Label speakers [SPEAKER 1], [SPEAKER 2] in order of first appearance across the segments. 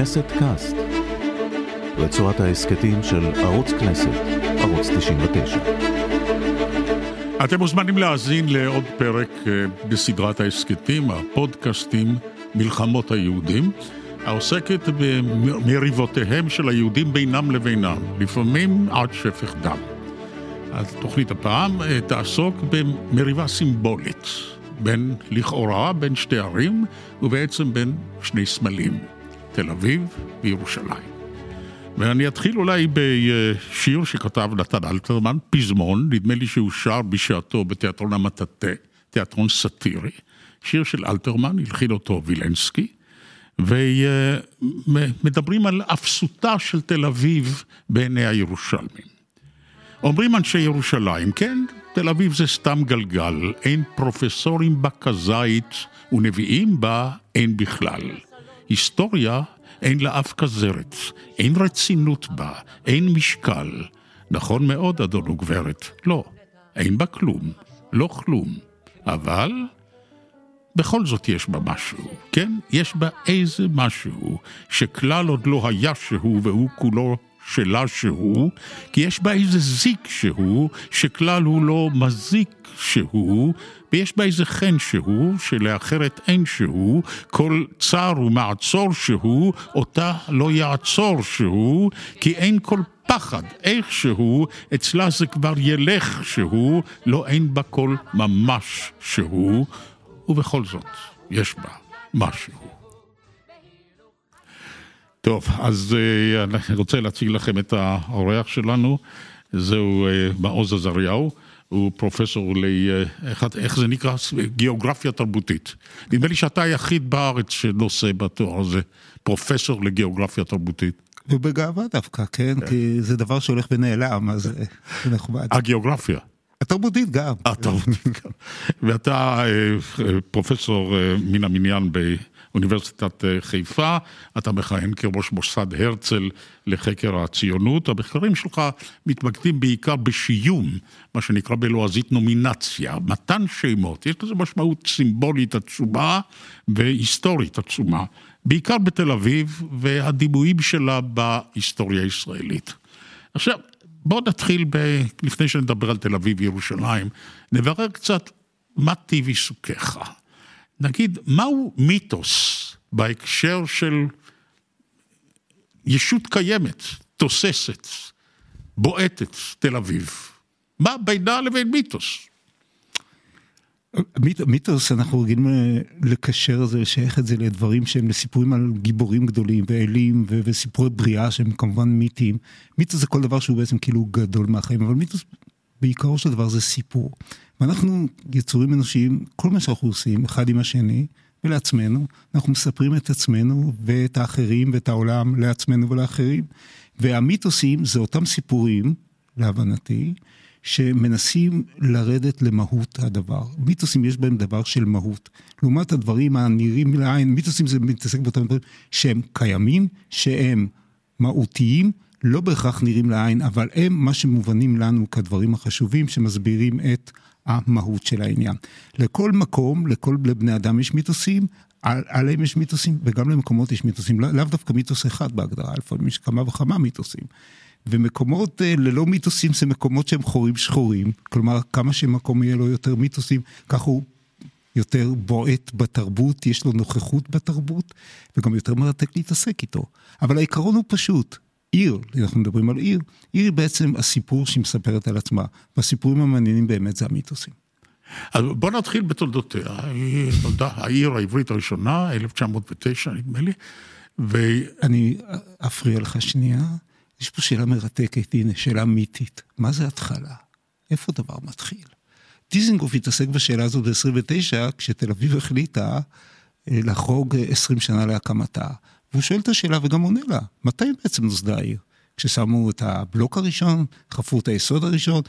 [SPEAKER 1] כנסת קאסט, רצועת ההסכתים של ערוץ כנסת, ערוץ 99.
[SPEAKER 2] אתם מוזמנים להאזין לעוד פרק אה, בסדרת ההסכתים, הפודקאסטים, מלחמות היהודים, העוסקת במריבותיהם של היהודים בינם לבינם, לפעמים עד שפך דם. התוכנית הפעם אה, תעסוק במריבה סימבולית, בין, לכאורה, בין שתי ערים, ובעצם בין שני סמלים, תל אביב וירושלים. ואני אתחיל אולי בשיר שכתב נתן אלתרמן, פזמון, נדמה לי שהוא שר בשעתו בתיאטרון המטאטה, תיאטרון סאטירי. שיר של אלתרמן, הלחין אותו וילנסקי, ומדברים על אפסותה של תל אביב בעיני הירושלמים. אומרים אנשי ירושלים, כן, תל אביב זה סתם גלגל, אין פרופסורים בה כזית ונביאים בה אין בכלל. היסטוריה אין לה אף כזרת, אין רצינות בה, אין משקל. נכון מאוד, אדון וגברת, לא, אין בה כלום, לא כלום. אבל בכל זאת יש בה משהו, כן? יש בה איזה משהו שכלל עוד לא היה שהוא והוא כולו שלה שהוא, כי יש בה איזה זיק שהוא, שכלל הוא לא מזיק שהוא, ויש בה איזה חן שהוא, שלאחרת אין שהוא, כל צר ומעצור שהוא, אותה לא יעצור שהוא, כי אין כל פחד, איכשהו, אצלה זה כבר ילך שהוא, לא אין בה כל ממש שהוא, ובכל זאת, יש בה משהו. טוב, אז uh, אני רוצה להציג לכם את האורח שלנו, זהו uh, מעוז עזריהו. הוא פרופסור ל... Uh, איך זה נקרא? גיאוגרפיה תרבותית. נדמה לי שאתה היחיד בארץ שנושא בתואר הזה, פרופסור לגיאוגרפיה תרבותית.
[SPEAKER 3] ובגאווה דווקא, כן? כן? כי זה דבר שהולך ונעלם, אז זה נחמד.
[SPEAKER 2] הגיאוגרפיה.
[SPEAKER 3] התרבותית גם.
[SPEAKER 2] התרבותית גם. ואתה פרופסור מן המניין אוניברסיטת אה, חיפה, אתה מכהן כראש מוסד הרצל לחקר הציונות. המחקרים שלך מתמקדים בעיקר בשיום, מה שנקרא בלועזית נומינציה, מתן שמות, יש לזה משמעות סימבולית עצומה והיסטורית עצומה, בעיקר בתל אביב והדימויים שלה בהיסטוריה הישראלית. עכשיו, בואו נתחיל, ב... לפני שנדבר על תל אביב וירושלים, נברר קצת מה טיב עיסוקיך. נגיד, מהו מיתוס בהקשר של ישות קיימת, תוססת, בועטת, תל אביב? מה בינה לבין מיתוס?
[SPEAKER 3] מיתוס, אנחנו רגילים אה, לקשר את זה, לשייך את זה לדברים שהם לסיפורים על גיבורים גדולים ואלים וסיפורי בריאה שהם כמובן מיתיים. מיתוס זה כל דבר שהוא בעצם כאילו גדול מהחיים, אבל מיתוס בעיקרו של דבר זה סיפור. ואנחנו יצורים אנושיים, כל מה שאנחנו עושים אחד עם השני ולעצמנו, אנחנו מספרים את עצמנו ואת האחרים ואת העולם לעצמנו ולאחרים. והמיתוסים זה אותם סיפורים, להבנתי, שמנסים לרדת למהות הדבר. מיתוסים יש בהם דבר של מהות. לעומת הדברים הנראים לעין, מיתוסים זה מתעסק באותם דברים שהם קיימים, שהם מהותיים, לא בהכרח נראים לעין, אבל הם מה שמובנים לנו כדברים החשובים שמסבירים את המהות של העניין. לכל מקום, לכל בני אדם יש מיתוסים, על, עליהם יש מיתוסים, וגם למקומות יש מיתוסים, לאו לא דווקא מיתוס אחד בהגדרה, לפעמים יש כמה וכמה מיתוסים. ומקומות אה, ללא מיתוסים זה מקומות שהם חורים שחורים, כלומר כמה שמקום יהיה לו יותר מיתוסים, כך הוא יותר בועט בתרבות, יש לו נוכחות בתרבות, וגם יותר מרתק להתעסק איתו. אבל העיקרון הוא פשוט, עיר, אנחנו מדברים על עיר, עיר היא בעצם הסיפור שהיא מספרת על עצמה, והסיפורים המעניינים באמת זה המיתוסים.
[SPEAKER 2] אז בוא נתחיל בתולדותיה. היא נולדה העיר העברית הראשונה, 1909 נדמה לי, ו...
[SPEAKER 3] אני אפריע לך שנייה. יש פה שאלה מרתקת, הנה, שאלה מיתית. מה זה התחלה? איפה דבר מתחיל? דיזנגוף התעסק בשאלה הזאת ב-29, כשתל אביב החליטה אה, לחרוג 20 שנה להקמתה. והוא שואל את השאלה וגם עונה לה, מתי בעצם נוסדה העיר? כששמו את הבלוק הראשון, חפרו את היסוד הראשון,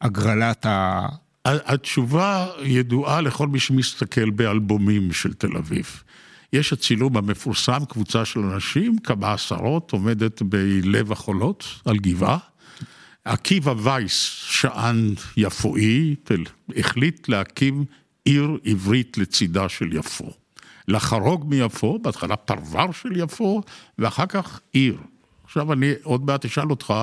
[SPEAKER 3] הגרלת ה...
[SPEAKER 2] התשובה ידועה לכל מי שמסתכל באלבומים של תל אביב. יש הצילום המפורסם, קבוצה של אנשים, כמה עשרות, עומדת בלב החולות, על גבעה. עקיבא וייס, שען יפואי, החליט להקים עיר עברית לצידה של יפו. לחרוג מיפו, בהתחלה פרבר של יפו, ואחר כך עיר. עכשיו אני עוד מעט אשאל אותך,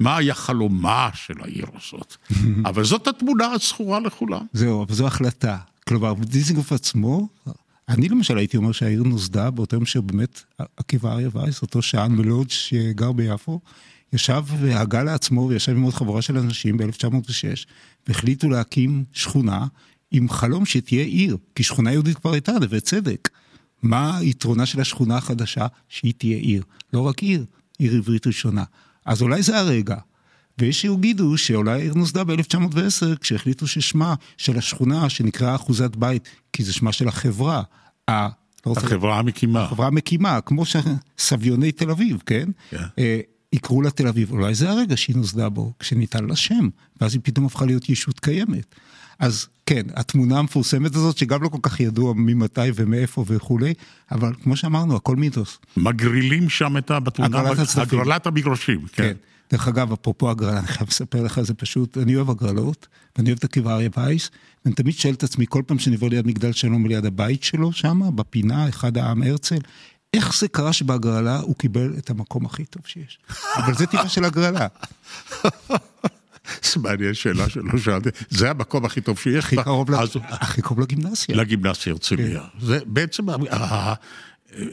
[SPEAKER 2] מה היה חלומה של העיר הזאת? אבל זאת התמונה הזכורה לכולם.
[SPEAKER 3] זהו, אבל זו החלטה. כלומר, דיזינגוף עצמו, אני למשל הייתי אומר שהעיר נוסדה באותו יום שבאמת עקיבא אריה וייס, אותו שען מלוד שגר ביפו, ישב והגה לעצמו וישב עם עוד חבורה של אנשים ב-1906, והחליטו להקים שכונה עם חלום שתהיה עיר, כי שכונה יהודית כבר הייתה, נווה צדק. מה היתרונה של השכונה החדשה? שהיא תהיה עיר. לא רק עיר, עיר עברית ראשונה. אז אולי זה הרגע. ויש שיגידו שאולי העיר נוסדה ב-1910 כשהחליטו ששמה של השכונה שנקראה אחוזת בית, כי זה שמה של החברה.
[SPEAKER 2] לא החברה המקימה.
[SPEAKER 3] החברה המקימה, כמו סביוני תל אביב, כן? Yeah. כן. יקראו לה תל אביב, אולי זה הרגע שהיא נוסדה בו, כשניתן לה שם, ואז היא פתאום הפכה להיות ישות קיימת. אז כן, התמונה המפורסמת הזאת, שגם לא כל כך ידוע ממתי ומאיפה וכולי, אבל כמו שאמרנו, הכל מיתוס.
[SPEAKER 2] מגרילים שם את. בתמונה, הגרלת המגרשים, כן. כן.
[SPEAKER 3] דרך אגב, אפרופו הגרלה, אני חייב לספר לך, זה פשוט, אני אוהב הגרלות, ואני אוהב את עקיבא אריה וייס, ואני תמיד שואל את עצמי, כל פעם שאני עובר ליד מגדל שלום וליד הבית שלו, שם, בפינה, אחד העם הרצל, איך זה קרה שבהגרלה הוא קיבל את המקום הכי טוב שיש? אבל זה טבעה של הגרלה.
[SPEAKER 2] זה מעניין, שאלה שלא שאלתי. זה המקום הכי טוב שיש.
[SPEAKER 3] הכי קרוב, לגימנסיה.
[SPEAKER 2] לגימנסיה הרצליה. כן. זה בעצם,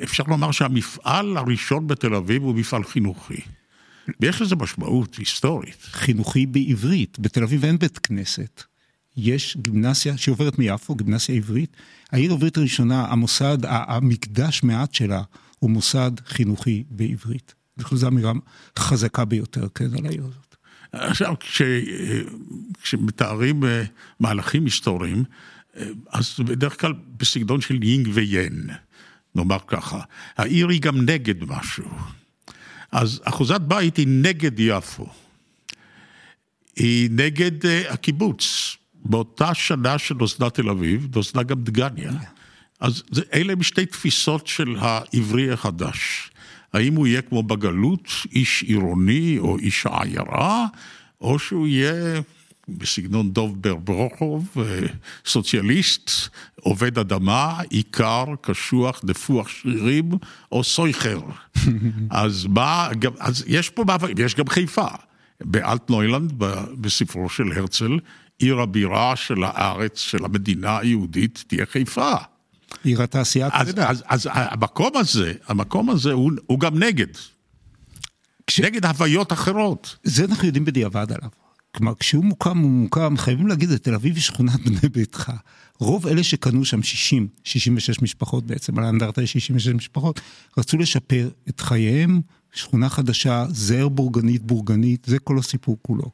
[SPEAKER 2] אפשר לומר שהמפעל הראשון בתל אביב הוא מפעל חינוכי. ויש לזה משמעות היסטורית.
[SPEAKER 3] חינוכי בעברית. בתל אביב אין בית כנסת. יש גימנסיה שעוברת מיפו, גימנסיה עברית. העיר העברית הראשונה, המוסד, המקדש מעט שלה, הוא מוסד חינוכי בעברית. אני חושב שזו אמירה חזקה ביותר, כן, על העיר הזאת.
[SPEAKER 2] עכשיו, כש, כשמתארים אה, מהלכים היסטוריים, אה, אז בדרך כלל בסגנון של יינג ויין, נאמר ככה. העיר היא גם נגד משהו. אז אחוזת בית היא נגד יפו. היא נגד uh, הקיבוץ. באותה שנה שנוסדה תל אביב, נוסדה גם דגניה. אז זה, אלה הם שתי תפיסות של העברי החדש. האם הוא יהיה כמו בגלות, איש עירוני או איש העיירה, או שהוא יהיה בסגנון דוב ברברוכוב, אה, סוציאליסט, עובד אדמה, עיקר, קשוח, נפוח שרירים, או סויכר. אז מה, אז יש פה מאבק, יש גם חיפה. באלטנוילנד, בספרו של הרצל, עיר הבירה של הארץ, של המדינה היהודית, תהיה חיפה.
[SPEAKER 3] עיר התעשייה
[SPEAKER 2] הכבדה. אז, אז, אז המקום הזה, המקום הזה הוא, הוא גם נגד. כש... נגד הוויות אחרות.
[SPEAKER 3] זה אנחנו יודעים בדיעבד עליו. כלומר, כשהוא מוקם, הוא מוקם, חייבים להגיד, את תל אביב היא שכונת בני ביתך. רוב אלה שקנו שם 60, 66 משפחות בעצם, על האנדרטה יש 66 משפחות, רצו לשפר את חייהם, שכונה חדשה, זר בורגנית, בורגנית, זה כל הסיפור כולו.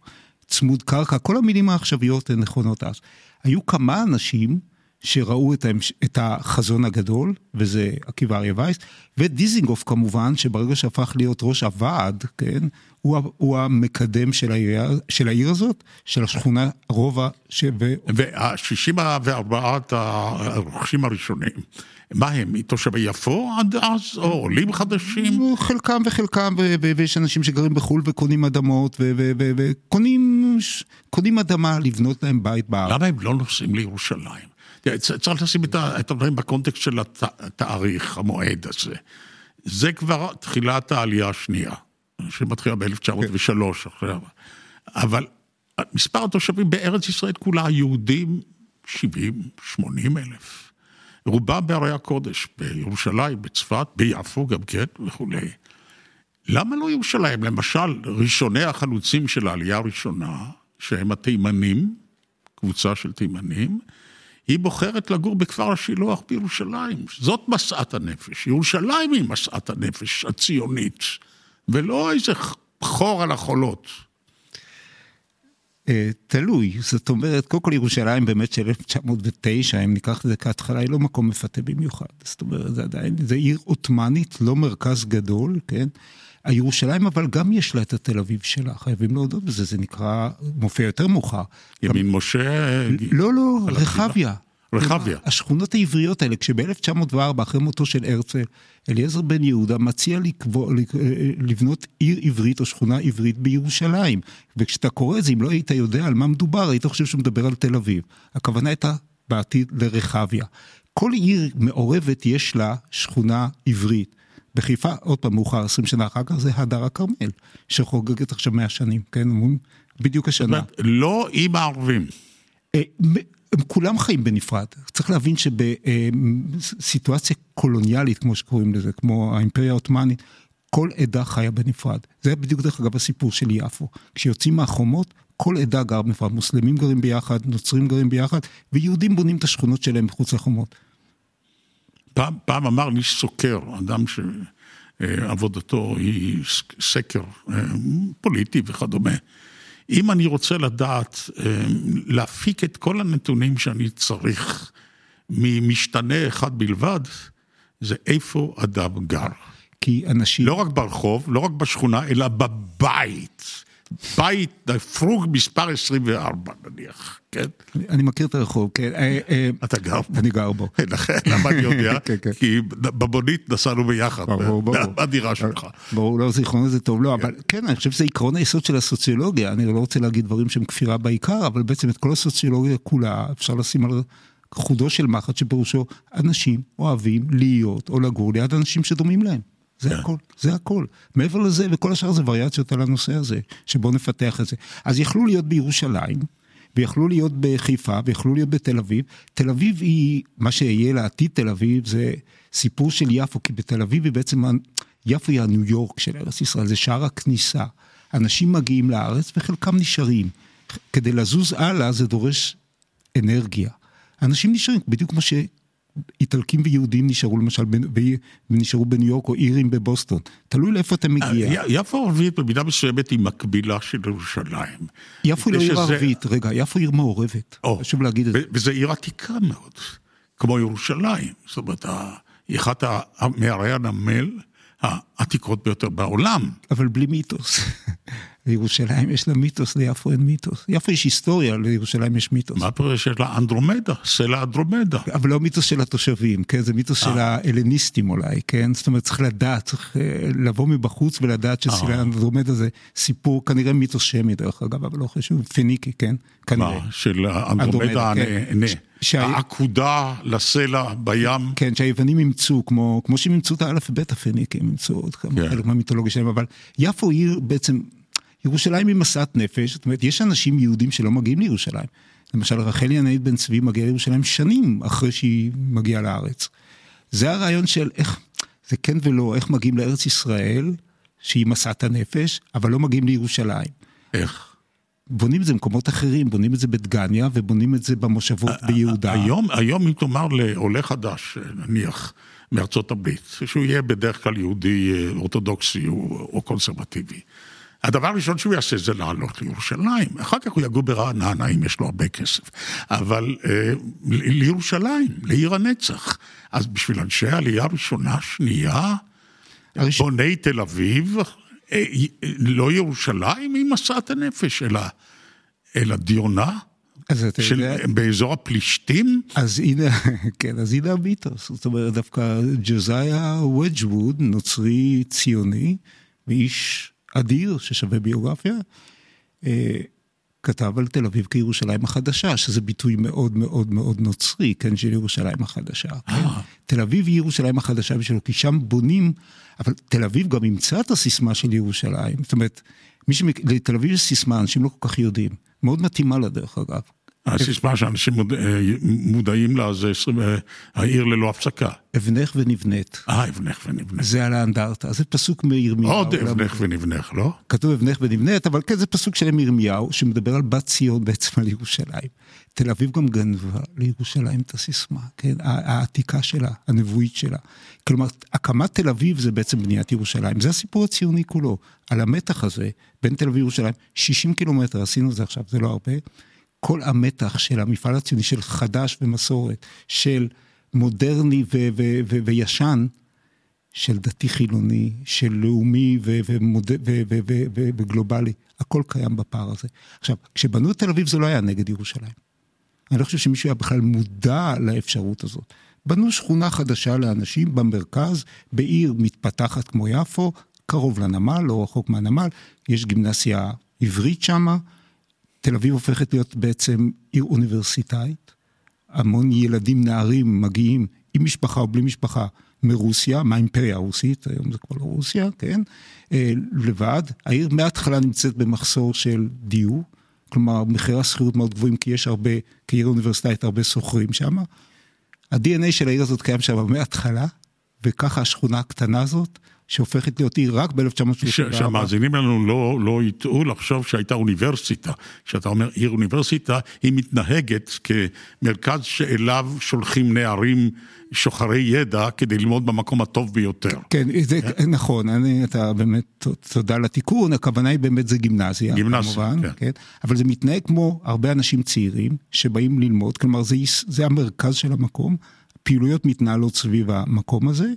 [SPEAKER 3] צמוד קרקע, כל המילים העכשוויות הן נכונות אז. היו כמה אנשים שראו את, ההמש... את החזון הגדול, וזה עקיבא אריה וייס, ודיזינגוף כמובן, שברגע שהפך להיות ראש הוועד, כן, הוא, הוא המקדם של העיר, של העיר הזאת, של השכונה, רובע, ש...
[SPEAKER 2] וה-64 הרוכשים הראשונים, מה הם, תושבי יפו עד אז, או עולים חדשים?
[SPEAKER 3] חלקם וחלקם, ויש אנשים שגרים בחו"ל וקונים אדמות, וקונים אדמה לבנות להם בית בארץ.
[SPEAKER 2] למה הם לא נוסעים לירושלים? צריך לשים את הדברים בקונטקסט של התאריך, המועד הזה. זה כבר תחילת העלייה השנייה, שמתחילה ב-1903 עכשיו. אבל מספר התושבים בארץ ישראל כולה, יהודים 70, 80 אלף. רובם בערי הקודש, בירושלים, בצפת, ביפו גם כן וכולי. למה לא ירושלים? למשל, ראשוני החלוצים של העלייה הראשונה, שהם התימנים, קבוצה של תימנים, היא בוחרת לגור בכפר השילוח בירושלים. זאת משאת הנפש. ירושלים היא משאת הנפש הציונית, ולא איזה חור על החולות.
[SPEAKER 3] אה, תלוי, זאת אומרת, קודם כל ירושלים באמת של 1909, אם ניקח את זה כהתחלה, היא לא מקום מפתה במיוחד. זאת אומרת, זה עדיין, זה עיר עות'מאנית, לא מרכז גדול, כן? הירושלים אבל גם יש לה את התל אביב שלה, חייבים להודות בזה, זה נקרא, מופיע יותר מאוחר.
[SPEAKER 2] ימין גם... משה?
[SPEAKER 3] לא, לא, רחביה.
[SPEAKER 2] רחביה.
[SPEAKER 3] השכונות העבריות האלה, כשב-1904, אחרי מותו של הרצל, אליעזר בן יהודה מציע לקבוע, לבנות עיר עברית או שכונה עברית בירושלים. וכשאתה קורא את זה, אם לא היית יודע על מה מדובר, היית חושב שהוא מדבר על תל אביב. הכוונה הייתה בעתיד לרחביה. כל עיר מעורבת יש לה שכונה עברית. בחיפה, עוד פעם, מאוחר, 20 שנה אחר כך, זה הדר הכרמל, שחוגגת עכשיו 100 שנים, כן? בדיוק השנה.
[SPEAKER 2] לא עם הערבים.
[SPEAKER 3] אה, הם כולם חיים בנפרד. צריך להבין שבסיטואציה קולוניאלית, כמו שקוראים לזה, כמו האימפריה העות'מאנית, כל עדה חיה בנפרד. זה בדיוק דרך אגב הסיפור של יפו. כשיוצאים מהחומות, כל עדה גר בנפרד. מוסלמים גרים ביחד, נוצרים גרים ביחד, ויהודים בונים את השכונות שלהם מחוץ לחומות.
[SPEAKER 2] פעם, פעם אמר לי סוקר, אדם שעבודתו היא סקר אה, פוליטי וכדומה. אם אני רוצה לדעת, אה, להפיק את כל הנתונים שאני צריך ממשתנה אחד בלבד, זה איפה אדם גר.
[SPEAKER 3] כי אנשים...
[SPEAKER 2] לא רק ברחוב, לא רק בשכונה, אלא בבית. בית פרוג מספר 24 נניח, כן?
[SPEAKER 3] אני מכיר את הרחוב, כן. אה,
[SPEAKER 2] אה, אתה גר בו.
[SPEAKER 3] אני גר בו.
[SPEAKER 2] לכן, למה אני יודע? כן, כן. כי במונית נסענו ביחד. בדירה שלך.
[SPEAKER 3] ברור, לא, זיכרון הזה טוב, לא, אבל כן, אני חושב שזה עקרון היסוד של הסוציולוגיה. אני לא רוצה להגיד דברים שהם כפירה בעיקר, אבל בעצם את כל הסוציולוגיה כולה אפשר לשים על חודו של מחט, שפירושו אנשים אוהבים להיות או לגור ליד אנשים שדומים להם. זה yeah. הכל, זה הכל. מעבר לזה, וכל השאר זה וריאציות על הנושא הזה, שבואו נפתח את זה. אז יכלו להיות בירושלים, ויכלו להיות בחיפה, ויכלו להיות בתל אביב. תל אביב היא, מה שיהיה לעתיד תל אביב, זה סיפור של יפו, כי בתל אביב היא בעצם, יפו היא הניו יורק של ארץ ישראל, זה שער הכניסה. אנשים מגיעים לארץ וחלקם נשארים. כדי לזוז הלאה זה דורש אנרגיה. אנשים נשארים, בדיוק כמו ש... איטלקים ויהודים נשארו למשל, ונשארו בניו יורק או אירים בבוסטון. תלוי לאיפה אתה מגיע.
[SPEAKER 2] אה, יפו ערבית במידה מסוימת היא מקבילה של ירושלים.
[SPEAKER 3] יפו לא עיר ערבית, רגע, יפו עיר מעורבת, חשוב להגיד את זה.
[SPEAKER 2] וזו עיר עתיקה מאוד, כמו ירושלים. זאת אומרת, אחת מערי הנמל העתיקות ביותר בעולם.
[SPEAKER 3] אבל בלי מיתוס. לירושלים יש לה מיתוס, ליפו אין מיתוס. יפו יש היסטוריה, לירושלים יש מיתוס.
[SPEAKER 2] מה פירוש שיש לה אנדרומדה, סלע אנדרומדה.
[SPEAKER 3] אבל לא מיתוס של התושבים, כן? זה מיתוס של אה. ההלניסטים אולי, כן? זאת אומרת, צריך לדעת, צריך אה, לבוא מבחוץ ולדעת שסלע אה. אנדרומדה זה סיפור, כנראה מיתוס שמי דרך אגב, אבל לא חשוב, פניקי, כן?
[SPEAKER 2] כנראה. של אנדרומדה כן. העקודה לסלע בים.
[SPEAKER 3] כן, שהיוונים אימצו, כמו שהם אימצו את האלף-בית הפניקים, אימצו עוד כמה כן. חלק מהמיתולוגיה שלהם, אבל יפו עיר בעצם... ירושלים היא משאת נפש, זאת אומרת, יש אנשים יהודים שלא מגיעים לירושלים. למשל, רחל ינאית בן צבי מגיעה לירושלים שנים אחרי שהיא מגיעה לארץ. זה הרעיון של איך, זה כן ולא, איך מגיעים לארץ ישראל, שהיא משאת הנפש, אבל לא מגיעים לירושלים.
[SPEAKER 2] איך?
[SPEAKER 3] בונים את זה במקומות אחרים, בונים את זה בדגניה ובונים את זה במושבות ביהודה.
[SPEAKER 2] היום, היום אם תאמר לעולה חדש, נניח, מארצות הברית, שהוא יהיה בדרך כלל יהודי אה, אורתודוקסי או, או קונסרבטיבי. הדבר הראשון שהוא יעשה זה לעלות לירושלים, אחר כך הוא יגור ברעננה אם יש לו הרבה כסף, אבל אה, לירושלים, לעיר הנצח. אז בשביל אנשי העלייה הראשונה, שנייה, הראש... בוני תל אביב, לא ירושלים היא משאת הנפש, אלא, אלא דיונה. אז אתה של, יודע... באזור הפלישתים?
[SPEAKER 3] אז הנה, כן, אז הנה המיתוס. זאת אומרת, דווקא ג'וזאיה וג'ווד, נוצרי ציוני, ואיש אדיר ששווה ביוגרפיה, אה, כתב על תל אביב כירושלים החדשה, שזה ביטוי מאוד מאוד מאוד נוצרי, כן, של ירושלים החדשה. כן? תל אביב היא ירושלים החדשה בשבילו, כי שם בונים, אבל תל אביב גם אימצה את הסיסמה של ירושלים. זאת אומרת, מי שמק... לתל אביב יש סיסמה, אנשים לא כל כך יודעים. מאוד מתאימה לה, דרך אגב.
[SPEAKER 2] הסיסמה שאנשים מוד... אה, מודעים לה זה אה, העיר ללא הפסקה.
[SPEAKER 3] אבנך ונבנית.
[SPEAKER 2] אה, אבנך ונבנית.
[SPEAKER 3] זה על האנדרטה, זה פסוק מירמיהו.
[SPEAKER 2] עוד אבנך ונבנך, לא?
[SPEAKER 3] כתוב אבנך ונבנית, אבל כן, זה פסוק של מירמיהו, שמדבר על בת ציון בעצם על ירושלים. תל אביב גם גנבה לירושלים את הסיסמה, כן? העתיקה שלה, הנבואית שלה. כלומר, הקמת תל אביב זה בעצם בניית ירושלים. זה הסיפור הציוני כולו, על המתח הזה בין תל אביב לירושלים. 60 קילומטר, עשינו את זה עכשיו, זה לא הרבה. כל המתח של המפעל הציוני, של חדש ומסורת, של מודרני ו- ו- ו- וישן, של דתי חילוני, של לאומי וגלובלי, הכל קיים בפער הזה. עכשיו, כשבנו את תל אביב זה לא היה נגד ירושלים. אני לא חושב שמישהו היה בכלל מודע לאפשרות הזאת. בנו שכונה חדשה לאנשים במרכז, בעיר מתפתחת כמו יפו, קרוב לנמל, לא רחוק מהנמל, יש גימנסיה עברית שמה, תל אביב הופכת להיות בעצם עיר אוניברסיטאית. המון ילדים, נערים, מגיעים עם משפחה או בלי משפחה מרוסיה, מהאימפריה הרוסית, היום זה כבר לא רוסיה, כן? אה, לבד. העיר מההתחלה נמצאת במחסור של דיור, כלומר מחירי השכירות מאוד גבוהים, כי יש הרבה, כעיר אוניברסיטאית, הרבה שוכרים שם. ה-DNA של העיר הזאת קיים שם מההתחלה, וככה השכונה הקטנה הזאת, שהופכת להיות עיר רק ב-1934.
[SPEAKER 2] שהמאזינים לנו לא, לא יטעו לחשוב שהייתה אוניברסיטה. כשאתה אומר עיר אוניברסיטה, היא מתנהגת כמרכז שאליו שולחים נערים שוחרי ידע כדי ללמוד במקום הטוב ביותר.
[SPEAKER 3] כן, זה כן. נכון, אני, אתה באמת, תודה על התיקון, הכוונה היא באמת זה גימנסיה,
[SPEAKER 2] גימנסיה, כמובן, כן. כן.
[SPEAKER 3] אבל זה מתנהג כמו הרבה אנשים צעירים שבאים ללמוד, כלומר זה, זה המרכז של המקום, פעילויות מתנהלות סביב המקום הזה.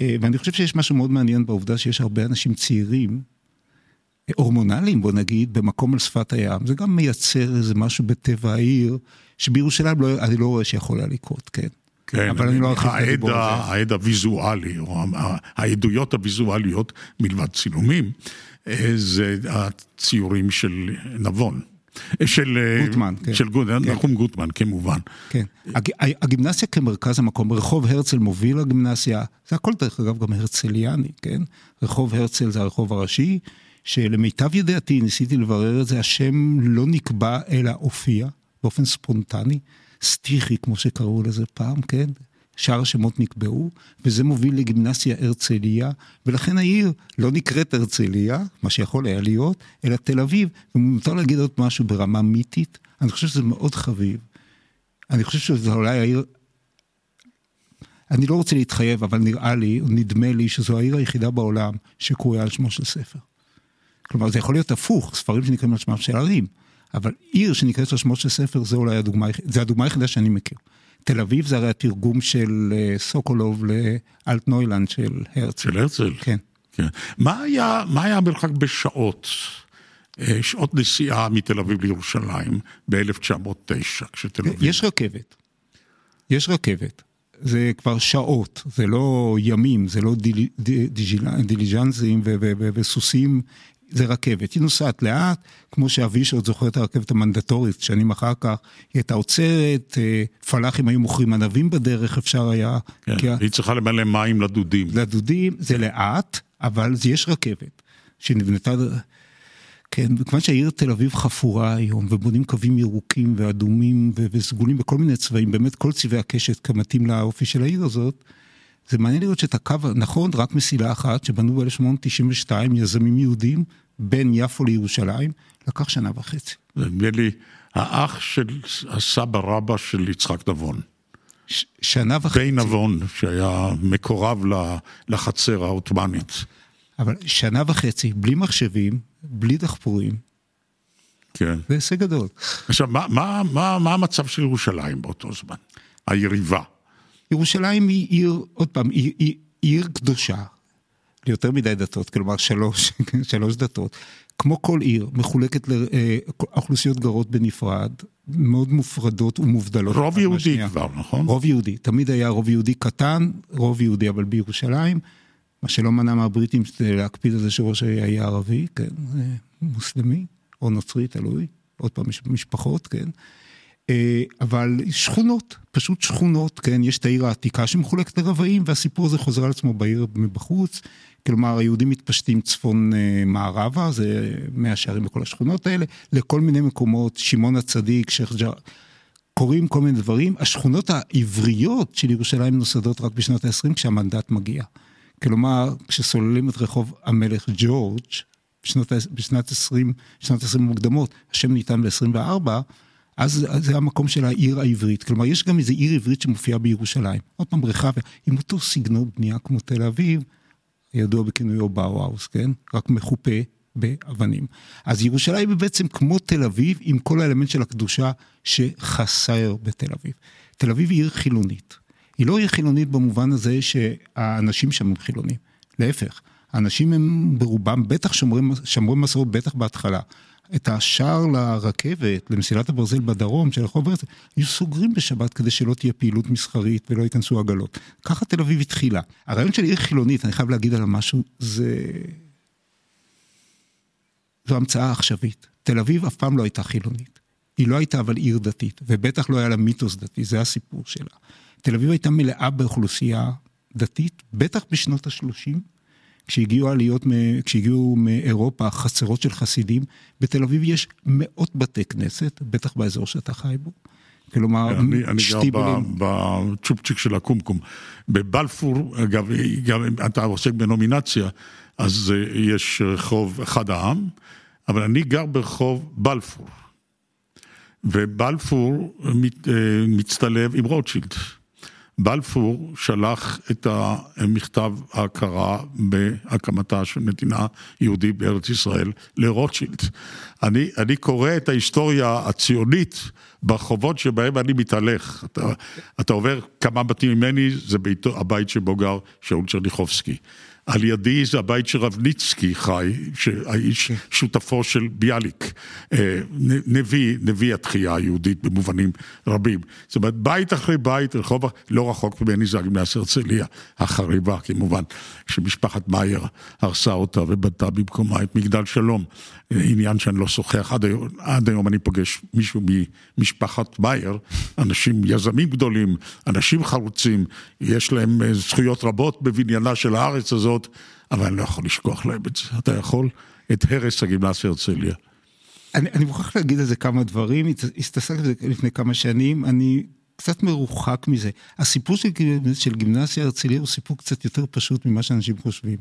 [SPEAKER 3] אה, ואני חושב שיש משהו מאוד מעניין בעובדה שיש הרבה אנשים צעירים, הורמונליים בוא נגיד, במקום על שפת הים. זה גם מייצר איזה משהו בטבע העיר, שבירושלים לא, אני לא רואה שיכול היה לקרות, כן.
[SPEAKER 2] כן, אבל אני לא ארחיב את הדיבור הזה. העד הוויזואלי, או העדויות הוויזואליות מלבד צילומים, אה, זה הציורים של נבון. של
[SPEAKER 3] אה, גוטמן, כן.
[SPEAKER 2] של גוט, כן. נחום גוטמן כמובן.
[SPEAKER 3] כן, הגימנסיה כמרכז המקום, רחוב הרצל מוביל לגימנסיה, זה הכל דרך אגב גם הרצליאני, כן? רחוב הרצל זה הרחוב הראשי, שלמיטב ידיעתי, ניסיתי לברר את זה, השם לא נקבע אלא הופיע באופן ספונטני, סטיחי כמו שקראו לזה פעם, כן? שאר השמות נקבעו, וזה מוביל לגימנסיה הרצליה, ולכן העיר לא נקראת הרצליה, מה שיכול היה להיות, אלא תל אביב. ומותר להגיד עוד משהו ברמה מיתית, אני חושב שזה מאוד חביב. אני חושב שזה אולי העיר... אני לא רוצה להתחייב, אבל נראה לי, נדמה לי, שזו העיר היחידה בעולם שקרויה על שמו של ספר. כלומר, זה יכול להיות הפוך, ספרים שנקראים על שמם של ערים, אבל עיר שנקראת על שמו של ספר, זה אולי הדוגמה, זה הדוגמה היחידה שאני מכיר. תל אביב זה הרי התרגום של אה, סוקולוב לאלטנוילנד של הרצל.
[SPEAKER 2] של הרצל?
[SPEAKER 3] כן.
[SPEAKER 2] כן. מה היה, מה היה המרחק בשעות, אה, שעות נסיעה מתל אביב לירושלים ב-1909, כשתל אביב...
[SPEAKER 3] יש רכבת. יש רכבת. זה כבר שעות, זה לא ימים, זה לא דיליג'נסים וסוסים זה רכבת, היא נוסעת לאט, כמו שאביש עוד זוכר את הרכבת המנדטורית, שנים אחר כך, היא הייתה עוצרת, אה, פלאחים היו מוכרים ענבים בדרך, אפשר היה...
[SPEAKER 2] כן, כי... היא צריכה למלא מים לדודים.
[SPEAKER 3] לדודים, זה לאט, אבל יש רכבת, שנבנתה... כן, וכיוון שהעיר תל אביב חפורה היום, ובונים קווים ירוקים ואדומים וסגולים בכל מיני צבעים, באמת כל צבעי הקשת כמתאים לאופי של העיר הזאת, זה מעניין לראות שאת הקו, נכון, רק מסילה אחת, שבנו ב-1892 יזמים יהודים בין יפו לירושלים, לקח שנה וחצי.
[SPEAKER 2] נדמה לי, האח של הסבא רבא של יצחק נבון.
[SPEAKER 3] ש- שנה וחצי.
[SPEAKER 2] בי נבון, שהיה מקורב לחצר העות'מאנית.
[SPEAKER 3] אבל שנה וחצי, בלי מחשבים, בלי דחפורים.
[SPEAKER 2] כן.
[SPEAKER 3] זה הישג גדול.
[SPEAKER 2] עכשיו, מה, מה, מה, מה המצב של ירושלים באותו זמן? היריבה.
[SPEAKER 3] ירושלים היא עיר, עוד פעם, היא, היא עיר קדושה, ליותר מדי דתות, כלומר שלוש, שלוש דתות. כמו כל עיר, מחולקת לאוכלוסיות אה, גרות בנפרד, מאוד מופרדות ומובדלות.
[SPEAKER 2] רוב יהודי. כבר, נכון?
[SPEAKER 3] רוב יהודי, תמיד היה רוב יהודי קטן, רוב יהודי אבל בירושלים, מה שלא מנע מהבריטים להקפיד על זה שראש העיר היה ערבי, כן, מוסלמי, או נוצרי, תלוי, עוד פעם משפחות, כן. אה, אבל שכונות, פשוט שכונות, כן, יש את העיר העתיקה שמחולקת לרבעים, והסיפור הזה חוזר על עצמו בעיר מבחוץ. כלומר, היהודים מתפשטים צפון אה, זה מאה שערים בכל השכונות האלה, לכל מיני מקומות, שמעון הצדיק, שייח' ג'ר... קורים כל מיני דברים. השכונות העבריות של ירושלים נוסדות רק בשנות ה-20 כשהמנדט מגיע. כלומר, כשסוללים את רחוב המלך ג'ורג' בשנות, בשנת 20, שנות 20 המוקדמות, השם ניתן ב-24, אז זה המקום של העיר העברית. כלומר, יש גם איזו עיר עברית שמופיעה בירושלים. עוד פעם, רחביה, עם אותו סגנון בנייה כמו תל אביב, ידוע בכינויו באו-האוס, כן? רק מחופה באבנים. אז ירושלים היא בעצם כמו תל אביב, עם כל האלמנט של הקדושה שחסר בתל אביב. תל אביב היא עיר חילונית. היא לא עיר חילונית במובן הזה שהאנשים שם הם חילונים. להפך, האנשים הם ברובם, בטח שומרי מסורת, בטח בהתחלה. את השער לרכבת, למסילת הברזל בדרום של רחוב הרצל, היו סוגרים בשבת כדי שלא תהיה פעילות מסחרית ולא ייכנסו עגלות. ככה תל אביב התחילה. הרעיון של עיר חילונית, אני חייב להגיד עליו משהו, זה... זו המצאה עכשווית. תל אביב אף פעם לא הייתה חילונית. היא לא הייתה אבל עיר דתית, ובטח לא היה לה מיתוס דתי, זה הסיפור שלה. תל אביב הייתה מלאה באוכלוסייה דתית, בטח בשנות ה-30, כשהגיעו עליות, כשהגיעו מאירופה חצרות של חסידים, בתל אביב יש מאות בתי כנסת, בטח באזור שאתה חי בו.
[SPEAKER 2] כלומר, אני, אני גר בצ'ופצ'יק של הקומקום. בבלפור, אגב, גם אם אתה עוסק בנומינציה, אז אה, יש רחוב אחד העם, אבל אני גר ברחוב בלפור. ובלפור מת, אה, מצטלב עם רוטשילד. בלפור שלח את המכתב ההכרה בהקמתה של מדינה יהודית בארץ ישראל לרוטשילד. אני, אני קורא את ההיסטוריה הציונית ברחובות שבהם אני מתהלך. אתה, אתה עובר כמה בתים ממני, זה ביתו, הבית שבו גר שאול צ'רניחובסקי. על ידי זה הבית של רבניצקי חי, שהאיש כן. שותפו של ביאליק, אה, נביא, נביא התחייה היהודית במובנים רבים. זאת אומרת, בית אחרי בית, רחוב לא רחוק ממני זה הגימנסיה הרצליה, החריבה כמובן, שמשפחת מאייר הרסה אותה ובנתה במקומה את מגדל שלום. עניין שאני לא שוחח, עד היום, עד היום אני פוגש מישהו ממשפחת מאייר, אנשים, יזמים גדולים, אנשים חרוצים, יש להם אה, זכויות רבות בבניינה של הארץ הזאת, אבל אני לא יכול לשכוח להם את זה. אתה יכול? את הרס הגימנסיה הרצליה.
[SPEAKER 3] אני, אני מוכרח להגיד על זה כמה דברים, הסתסקתי בזה לפני כמה שנים, אני קצת מרוחק מזה. הסיפור של, של גימנסיה הרצליה הוא סיפור קצת יותר פשוט ממה שאנשים חושבים.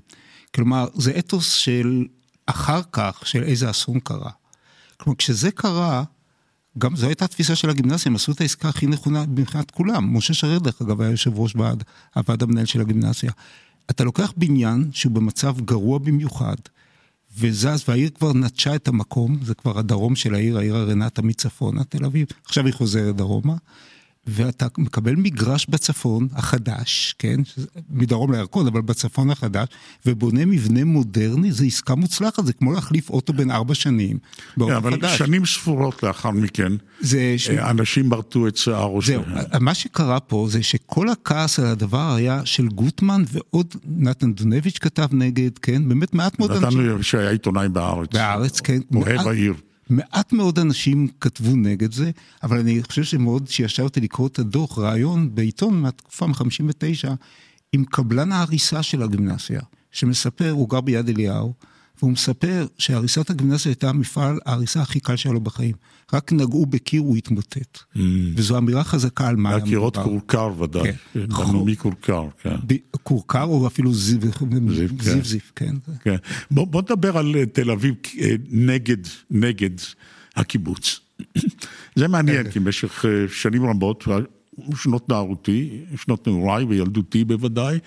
[SPEAKER 3] כלומר, זה אתוס של אחר כך של איזה אסון קרה. כלומר, כשזה קרה, גם זו הייתה התפיסה של הגימנסיה, הם עשו את העסקה הכי נכונה מבחינת כולם. משה שרת, דרך אגב, היה יושב ראש ועד, הוועד המנהל של הגימנסיה. אתה לוקח בניין שהוא במצב גרוע במיוחד, וזז, והעיר כבר נטשה את המקום, זה כבר הדרום של העיר, העיר הרנטה מצפונה, תל אביב, עכשיו היא חוזרת דרומה. ואתה מקבל מגרש בצפון החדש, כן, מדרום לירקון, אבל בצפון החדש, ובונה מבנה מודרני, זו עסקה מוצלחת, זה כמו להחליף אוטו בן ארבע שנים
[SPEAKER 2] באוטו yeah, אבל חדש. אבל שנים ספורות לאחר מכן, זה ש... אה, אנשים מרטו את שיער ראשיהם.
[SPEAKER 3] זהו, מה שקרה פה זה שכל הכעס על הדבר היה של גוטמן ועוד נתן דונביץ' כתב נגד, כן, באמת מעט מאוד
[SPEAKER 2] אנשים. נתן שהיה עיתונאי בארץ.
[SPEAKER 3] בארץ, כן.
[SPEAKER 2] אוהב העיר.
[SPEAKER 3] מעט מאוד אנשים כתבו נגד זה, אבל אני חושב שמאוד שישבתי לקרוא את הדוח, ראיון בעיתון מהתקופה מ-59, עם קבלן ההריסה של הגימנסיה, שמספר, הוא גר ביד אליהו, והוא מספר שהריסת הגימנסיה הייתה המפעל ההריסה הכי קל שלו בחיים. רק נגעו בקיר, הוא התמוטט. Mm. וזו אמירה חזקה על מה
[SPEAKER 2] היה מדובר. הקירות כורכר ודאי, כן. בנעמי כורכר, כן.
[SPEAKER 3] כורכר או אפילו זיו זיו, זיו, כן.
[SPEAKER 2] כן. בוא, בוא נדבר על אה, תל אביב אה, נגד, נגד הקיבוץ. זה מעניין, כן. כי במשך אה, שנים רבות, שנות נערותי, שנות נעוריי וילדותי בוודאי,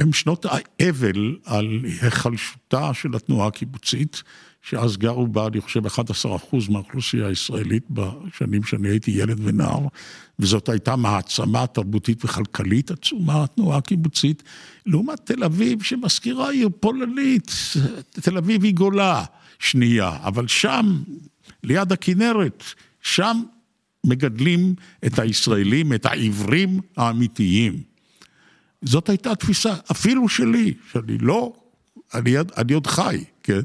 [SPEAKER 2] הם שנות האבל על היחלשותה של התנועה הקיבוצית, שאז גרו בה, אני חושב, 11% מהאוכלוסייה הישראלית בשנים שאני הייתי ילד ונער, וזאת הייתה מעצמה תרבותית וכלכלית עצומה, התנועה הקיבוצית, לעומת תל אביב שמזכירה עיר פולנית, תל אביב היא גולה שנייה, אבל שם, ליד הכנרת, שם מגדלים את הישראלים, את העברים האמיתיים. זאת הייתה התפיסה, אפילו שלי, שאני לא, אני, אני עוד חי, כן?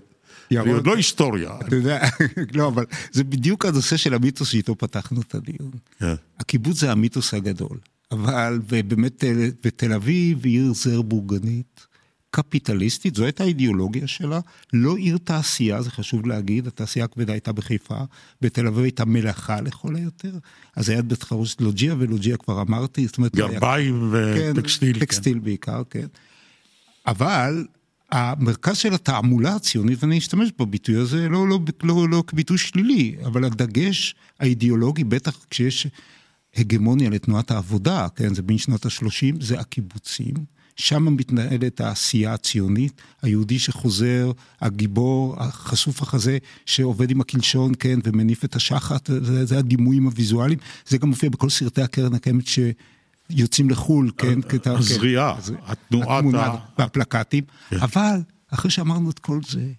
[SPEAKER 2] אני עוד לא היסטוריה.
[SPEAKER 3] אתה יודע, לא, אבל זה בדיוק הנושא של המיתוס שאיתו פתחנו את הדיון. כן. הקיבוץ זה המיתוס הגדול, אבל באמת בתל אביב עיר זר בורגנית, קפיטליסטית, זו הייתה האידיאולוגיה שלה, לא עיר תעשייה, זה חשוב להגיד, התעשייה הכבדה הייתה בחיפה, בתל אביב הייתה מלאכה לכל היותר, אז היה בית חרוש לוג'יה, ולוג'יה כבר אמרתי, זאת אומרת...
[SPEAKER 2] גרביים וטקסטיל.
[SPEAKER 3] כן, טקסטיל כן. בעיקר, כן. אבל המרכז של התעמולה הציונית, ואני אשתמש בביטוי הזה לא, לא, לא, לא כביטוי שלילי, אבל הדגש האידיאולוגי, בטח כשיש הגמוניה לתנועת העבודה, כן, זה בין שנות ה-30, זה הקיבוצים. שם מתנהלת העשייה הציונית, היהודי שחוזר, הגיבור, החשוף החזה, שעובד עם הקלשון, כן, ומניף את השחת, זה, זה הדימויים הוויזואליים, זה גם מופיע בכל סרטי הקרן הקיימת ש... יוצאים לחו"ל, כן,
[SPEAKER 2] הזריעה, כן, התנועת, התמונה
[SPEAKER 3] והפלקטים, כן. אבל אחרי שאמרנו את כל זה,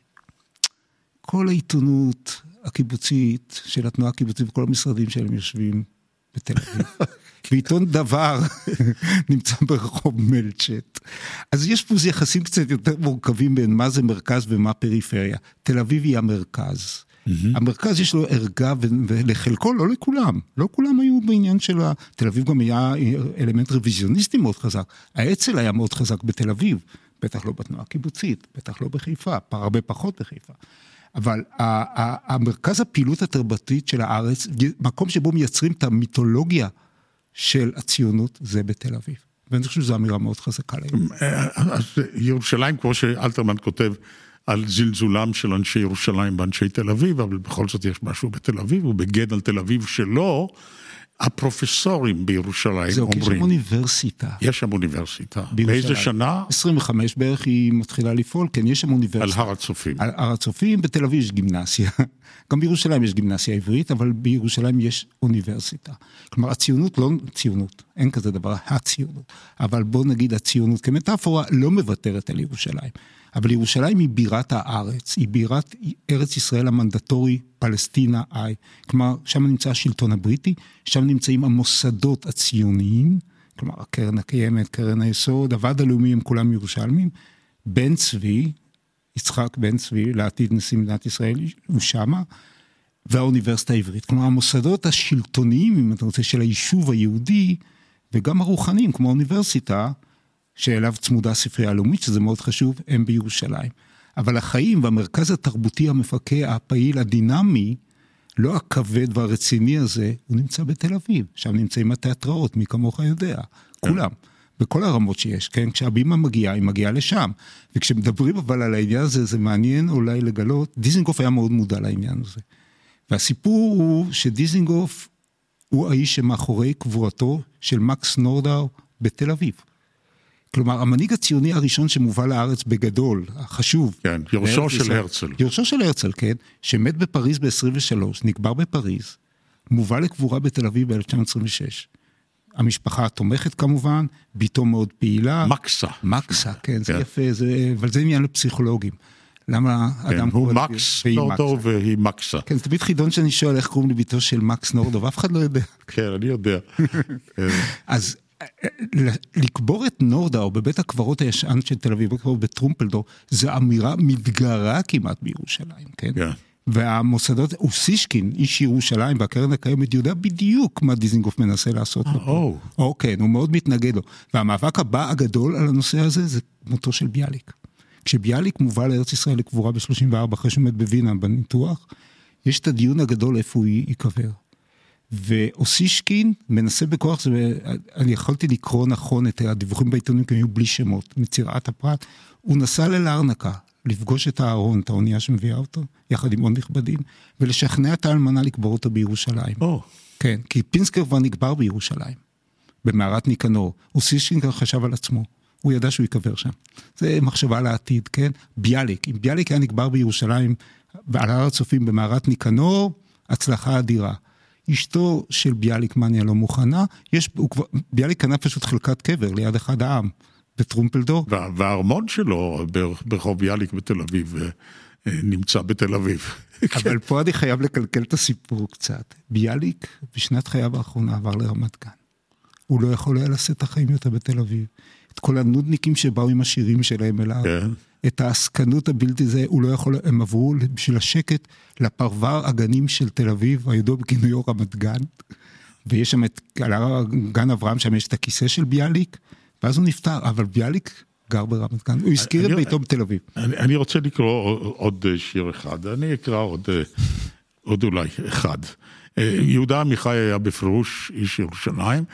[SPEAKER 3] כל העיתונות הקיבוצית של התנועה הקיבוצית וכל המשרדים שלהם יושבים בתל אביב. ועיתון דבר נמצא ברחוב מלצ'ט. אז יש פה יחסים קצת יותר מורכבים בין מה זה מרכז ומה פריפריה. תל אביב היא המרכז. המרכז יש לו ערגה, ולחלקו, לא לכולם, לא כולם היו בעניין של ה... תל אביב גם היה אלמנט רוויזיוניסטי מאוד חזק. האצ"ל היה מאוד חזק בתל אביב, בטח לא בתנועה הקיבוצית, בטח לא בחיפה, הרבה פחות בחיפה. אבל המרכז הפעילות התרבותית של הארץ, מקום שבו מייצרים את המיתולוגיה של הציונות, זה בתל אביב. ואני חושב שזו אמירה מאוד חזקה להם.
[SPEAKER 2] אז ירושלים, כמו שאלתרמן כותב, על זלזולם של אנשי ירושלים ואנשי תל אביב, אבל בכל זאת יש משהו בתל אביב, הוא בגן על תל אביב שלו. הפרופסורים בירושלים
[SPEAKER 3] זהו,
[SPEAKER 2] אומרים...
[SPEAKER 3] זהו, כי יש שם אוניברסיטה.
[SPEAKER 2] יש שם אוניברסיטה.
[SPEAKER 3] בירושלים.
[SPEAKER 2] באיזה שנה?
[SPEAKER 3] 25 בערך היא מתחילה לפעול, כן, יש שם אוניברסיטה.
[SPEAKER 2] על הר הצופים.
[SPEAKER 3] על הר הצופים, בתל אביב יש גימנסיה. גם בירושלים יש גימנסיה עברית, אבל בירושלים יש אוניברסיטה. כלומר, הציונות לא ציונות, אין כזה דבר, הציונות. אבל בוא נגיד הציונות כמטאפורה לא מוותרת על ירושלים. אבל ירושלים היא בירת הארץ, היא בירת ארץ ישראל המנדטורי, פלסטינה איי. כלומר, שם נמצא השלטון הבריטי, שם נמצאים המוסדות הציוניים, כלומר, הקרן הקיימת, קרן היסוד, הוועד הלאומי, הם כולם ירושלמים. בן צבי, יצחק בן צבי, לעתיד נשיא מדינת ישראל, הוא שמה, והאוניברסיטה העברית. כלומר, המוסדות השלטוניים, אם אתה רוצה, של היישוב היהודי, וגם הרוחניים, כמו האוניברסיטה, שאליו צמודה הספרייה הלאומית, שזה מאוד חשוב, הם בירושלים. אבל החיים והמרכז התרבותי המפקה, הפעיל, הדינמי, לא הכבד והרציני הזה, הוא נמצא בתל אביב. שם נמצאים התיאטראות, מי כמוך יודע, כולם. בכל הרמות שיש, כן? כשהבימה מגיעה, היא מגיעה לשם. וכשמדברים אבל על העניין הזה, זה מעניין אולי לגלות, דיזנגוף היה מאוד מודע לעניין הזה. והסיפור הוא שדיזנגוף הוא האיש שמאחורי קבורתו של מקס נורדאו בתל אביב. כלומר, המנהיג הציוני הראשון שמובא לארץ בגדול, החשוב.
[SPEAKER 2] כן, יורשו של הרצל.
[SPEAKER 3] יורשו של הרצל, כן, שמת בפריז ב-23, נקבר בפריז, מובא לקבורה בתל אביב ב-1926. המשפחה התומכת כמובן, בתו מאוד פעילה.
[SPEAKER 2] מקסה.
[SPEAKER 3] מקסה, כן, זה כן. יפה, זה, אבל זה עניין לפסיכולוגים. למה
[SPEAKER 2] כן, אדם הוא מקס נורדו והיא מקסה.
[SPEAKER 3] כן, זה תמיד חידון שאני שואל איך קוראים לביתו של מקס נורדו, ואף אחד לא יודע.
[SPEAKER 2] כן, אני יודע.
[SPEAKER 3] אז לקבור את נורדאו בבית הקברות הישן של תל אביב, בטרומפלדור, זו אמירה מתגרה כמעט בירושלים, כן? כן. והמוסדות, אוסישקין, איש ירושלים והקרן הקיימת, יודע בדיוק מה דיזינגוף מנסה לעשות.
[SPEAKER 2] או.
[SPEAKER 3] או כן, הוא מאוד מתנגד לו. והמאבק הבא הגדול על הנושא הזה זה מותו של ביאליק. כשביאליק מובא לארץ ישראל לקבורה ב-34 אחרי שהוא מת בווינה בניתוח, יש את הדיון הגדול איפה הוא ייקבר. ואוסישקין מנסה בכוח, זה, אני יכולתי לקרוא נכון את הדיווחים בעיתונים, כי הם היו בלי שמות, מצירת הפרט, הוא נסע ללרנקה, לפגוש את הארון, את האונייה שמביאה אותו, יחד עם עוד נכבדים, ולשכנע את האלמנה לקבור אותו בירושלים.
[SPEAKER 2] Oh.
[SPEAKER 3] כן, כי פינסקר כבר נקבר בירושלים, במערת ניקנור. אוסישקין כבר חשב על עצמו, הוא ידע שהוא ייקבר שם. זה מחשבה לעתיד, כן? ביאליק, אם ביאליק היה נקבר בירושלים, על הר הצופים במערת ניקנור, הצלחה אדירה. אשתו של ביאליק מניה לא מוכנה, יש, הוא כבר, ביאליק קנה פשוט חלקת קבר ליד אחד העם, בטרומפלדור.
[SPEAKER 2] והארמון שלו ברחוב ביאליק בתל אביב אה, נמצא בתל אביב.
[SPEAKER 3] אבל פה אני חייב לקלקל את הסיפור קצת. ביאליק בשנת חייו האחרונה עבר לרמת גן. הוא לא יכול היה לשאת את החיים יותר בתל אביב. את כל הנודניקים שבאו עם השירים שלהם אליו. כן. את העסקנות הבלתי זה, הוא לא יכול, הם עברו בשביל השקט לפרבר הגנים של תל אביב, הידוע בכינויו רמת גן, ויש שם את, על הר גן אברהם, שם יש את הכיסא של ביאליק, ואז הוא נפטר, אבל ביאליק גר ברמת גן, הוא הזכיר את ביתו בתל אביב.
[SPEAKER 2] אני, אני רוצה לקרוא עוד שיר אחד, אני אקרא עוד, עוד אולי אחד. יהודה עמיחי היה בפירוש איש ירושלים,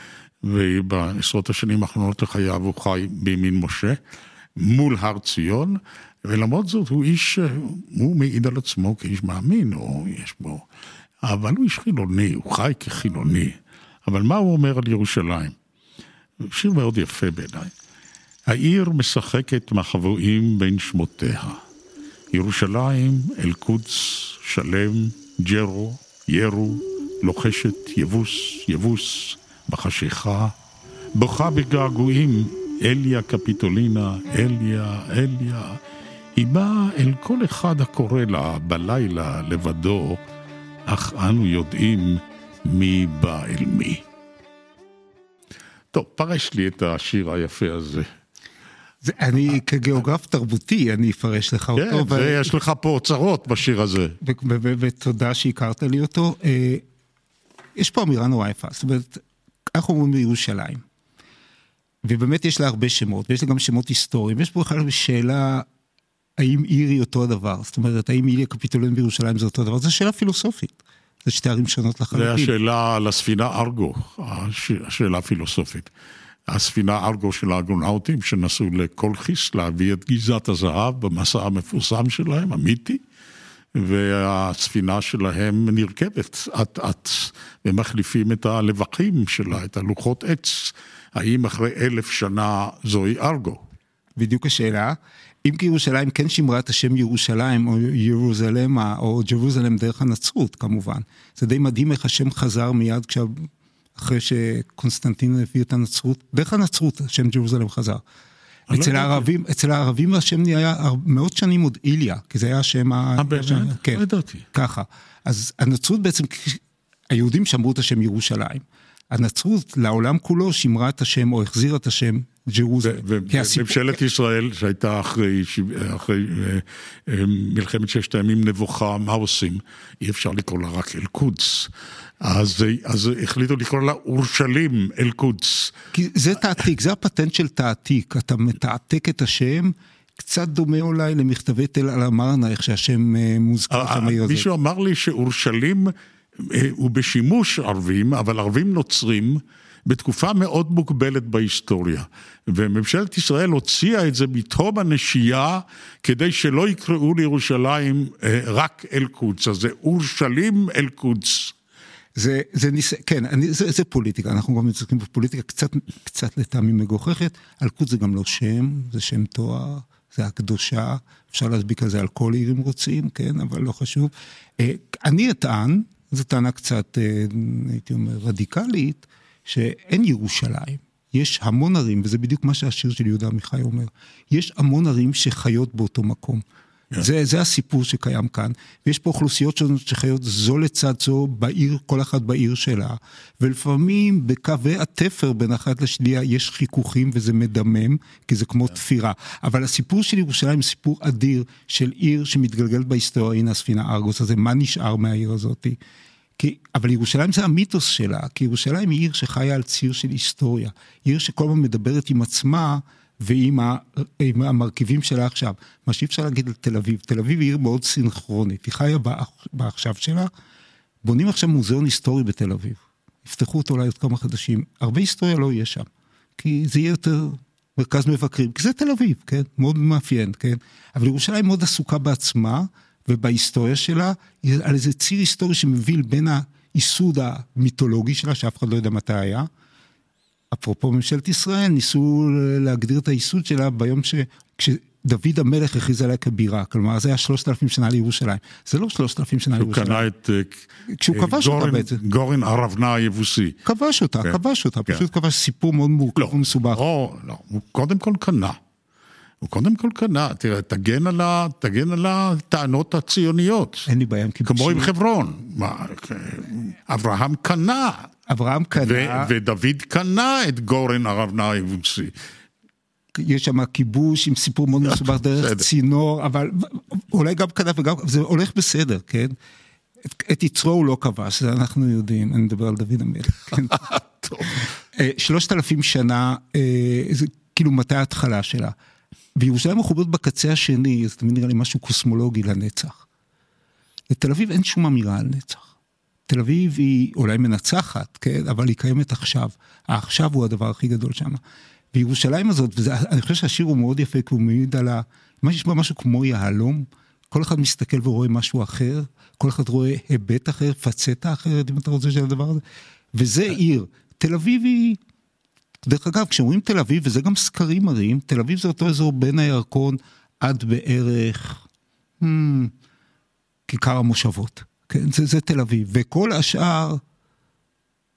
[SPEAKER 2] ובעשרות השנים האחרונות לחייו הוא חי בימין משה. מול הר ציון, ולמרות זאת הוא איש, הוא מעיד על עצמו כאיש מאמין, או יש בו, אבל הוא איש חילוני, הוא חי כחילוני. אבל מה הוא אומר על ירושלים? שיר מאוד יפה בעיניי. העיר משחקת מחבואים בין שמותיה. ירושלים, אל-קודס, שלם, ג'רו, ירו, לוחשת יבוס, יבוס, בחשיכה, בוכה בגעגועים, אליה קפיטולינה, אליה, אליה. היא באה אל כל אחד הקורא לה בלילה לבדו, אך אנו יודעים מי בא אל מי. טוב, פרש לי את השיר היפה הזה.
[SPEAKER 3] זה, אני כגיאוגרף תרבותי, אני אפרש לך
[SPEAKER 2] כן,
[SPEAKER 3] אותו. ו-
[SPEAKER 2] ויש לך פה אוצרות בשיר הזה.
[SPEAKER 3] ותודה שהכרת לי אותו. אה, יש פה אמירה נורא יפה, זאת אומרת, אנחנו אומרים בירושלים, ובאמת יש לה הרבה שמות, ויש לה גם שמות היסטוריים, יש פה בכלל שאלה, האם עיר היא אותו הדבר? זאת אומרת, האם איליה קפיטוליון בירושלים זה אותו דבר? זו שאלה פילוסופית. זה שתי ערים שונות
[SPEAKER 2] זה
[SPEAKER 3] לחלוטין.
[SPEAKER 2] השאלה על הספינה ארגו, הש- השאלה הפילוסופית. הספינה ארגו של הארגונאוטים שנסעו לקולחיס להביא את גזעת הזהב במסע המפורסם שלהם, המיתי, והספינה שלהם נרכבת אט אט, ומחליפים את הלבחים שלה, את הלוחות עץ. האם אחרי אלף שנה זוהי ארגו?
[SPEAKER 3] בדיוק השאלה. אם כי ירושלים כן שימרה את השם ירושלים, או ירוזלמה, או ג'רוזלם דרך הנצרות כמובן. זה די מדהים איך השם חזר מיד כשה... אחרי שקונסטנטין הביא את הנצרות, דרך הנצרות השם ג'רוזלם חזר.
[SPEAKER 2] לא
[SPEAKER 3] אצל
[SPEAKER 2] ידעתי.
[SPEAKER 3] הערבים, אצל הערבים השם נהיה מאות שנים עוד איליה, כי זה היה השם ה...
[SPEAKER 2] אה, באמת?
[SPEAKER 3] כן.
[SPEAKER 2] לא ידעתי.
[SPEAKER 3] ככה. אז הנצרות בעצם, היהודים שמרו את השם ירושלים. הנצרות לעולם כולו שימרה את השם או החזירה את השם ג'רוזלם.
[SPEAKER 2] וממשלת ישראל שהייתה אחרי, אחרי אה, אה, מלחמת ששת הימים נבוכה, מה עושים? אי אפשר לקרוא לה רק אל-קודס. אז, אז החליטו לקרוא לה אורשלים אל-קודס.
[SPEAKER 3] זה תעתיק, זה הפטנט של תעתיק, אתה מתעתק את השם, קצת דומה אולי למכתבי תל אל-אמרנה, איך שהשם אה, מוזכר שם העיר הזאת.
[SPEAKER 2] מישהו אמר לי שאורשלים הוא בשימוש ערבים, אבל ערבים נוצרים. בתקופה מאוד מוגבלת בהיסטוריה, וממשלת ישראל הוציאה את זה מתום הנשייה כדי שלא יקראו לירושלים אה, רק אל-קודס, אז זה אורשלים אל-קודס.
[SPEAKER 3] זה, זה ניס... כן, אני, זה, זה פוליטיקה, אנחנו גם מתעסקים בפוליטיקה קצת, קצת לטעמי מגוחכת. אלקוט זה גם לא שם, זה שם תואר, זה הקדושה, אפשר להדביק על זה על כל עיר אם רוצים, כן, אבל לא חשוב. אה, אני אטען, זו טענה קצת, אה, הייתי אומר, רדיקלית, שאין ירושלים. יש המון ערים, וזה בדיוק מה שהשיר של יהודה עמיחי אומר, יש המון ערים שחיות באותו מקום. Yeah. זה, זה הסיפור שקיים כאן, ויש פה אוכלוסיות שונות שחיות זו לצד זו בעיר, כל אחת בעיר שלה, ולפעמים בקווי התפר בין אחת לשנייה יש חיכוכים וזה מדמם, כי זה כמו yeah. תפירה. אבל הסיפור של ירושלים הוא סיפור אדיר של עיר שמתגלגלת בהיסטוריה, הנה הספינה ארגוס הזה, מה נשאר מהעיר הזאתי? כי, אבל ירושלים זה המיתוס שלה, כי ירושלים היא עיר שחיה על ציר של היסטוריה, עיר שכל הזמן מדברת עם עצמה ועם המרכיבים שלה עכשיו. מה שאי אפשר להגיד על תל אביב, תל אביב היא עיר מאוד סינכרונית, היא חיה בעכשיו שלה, בונים עכשיו מוזיאון היסטורי בתל אביב, יפתחו אותו אולי עוד כמה חדשים, הרבה היסטוריה לא יהיה שם, כי זה יהיה יותר מרכז מבקרים, כי זה תל אביב, כן, מאוד מאפיין, כן, אבל ירושלים מאוד עסוקה בעצמה, ובהיסטוריה שלה, על איזה ציר היסטורי שמביא בין הייסוד המיתולוגי שלה, שאף אחד לא יודע מתי היה. אפרופו ממשלת ישראל, ניסו להגדיר את הייסוד שלה ביום ש... כשדוד המלך הכריז עליה כבירה, כלומר זה היה שלושת אלפים שנה לירושלים. זה לא שלושת אלפים שנה לירושלים.
[SPEAKER 2] הוא קנה את...
[SPEAKER 3] כשהוא כבש אותה בעצם.
[SPEAKER 2] גורן ארבנה היבוסי.
[SPEAKER 3] כבש אותה, כן. כבש אותה, כן. פשוט כבש סיפור מאוד מורכב
[SPEAKER 2] לא,
[SPEAKER 3] ומסובך.
[SPEAKER 2] לא, לא, הוא קודם כל קנה. הוא קודם כל קנה, תראה, תגן על, ה, תגן על הטענות הציוניות.
[SPEAKER 3] אין לי בעיה עם כיבושים.
[SPEAKER 2] כמו עם חברון. מה, אברהם קנה.
[SPEAKER 3] אברהם קנה.
[SPEAKER 2] ודוד קנה את גורן ארבנה היבוסי.
[SPEAKER 3] יש שם כיבוש עם סיפור מאוד מסובך דרך בסדר. צינור, אבל אולי גם קנה וגם, זה הולך בסדר, כן? את, את יצרו הוא לא כבש, זה אנחנו יודעים, אני מדבר על דוד המלך. כן? שלושת אלפים שנה, זה כאילו מתי ההתחלה שלה. וירושלים מחוברת בקצה השני, זה תמיד נראה לי משהו קוסמולוגי לנצח. לתל אביב אין שום אמירה על נצח. תל אביב היא אולי מנצחת, כן? אבל היא קיימת עכשיו. העכשיו הוא הדבר הכי גדול שם. וירושלים הזאת, ואני חושב שהשיר הוא מאוד יפה, כי הוא מעיד על ה... יש בה משהו כמו יהלום, כל אחד מסתכל ורואה משהו אחר, כל אחד רואה היבט אחר, פצטה אחרת, אם אתה רוצה של הדבר הזה. וזה עיר. תל אביב היא... דרך אגב, כשאומרים תל אביב, וזה גם סקרים מראים, תל אביב זה אותו אזור בין הירקון עד בערך hmm, כיכר המושבות. כן, זה, זה תל אביב, וכל השאר,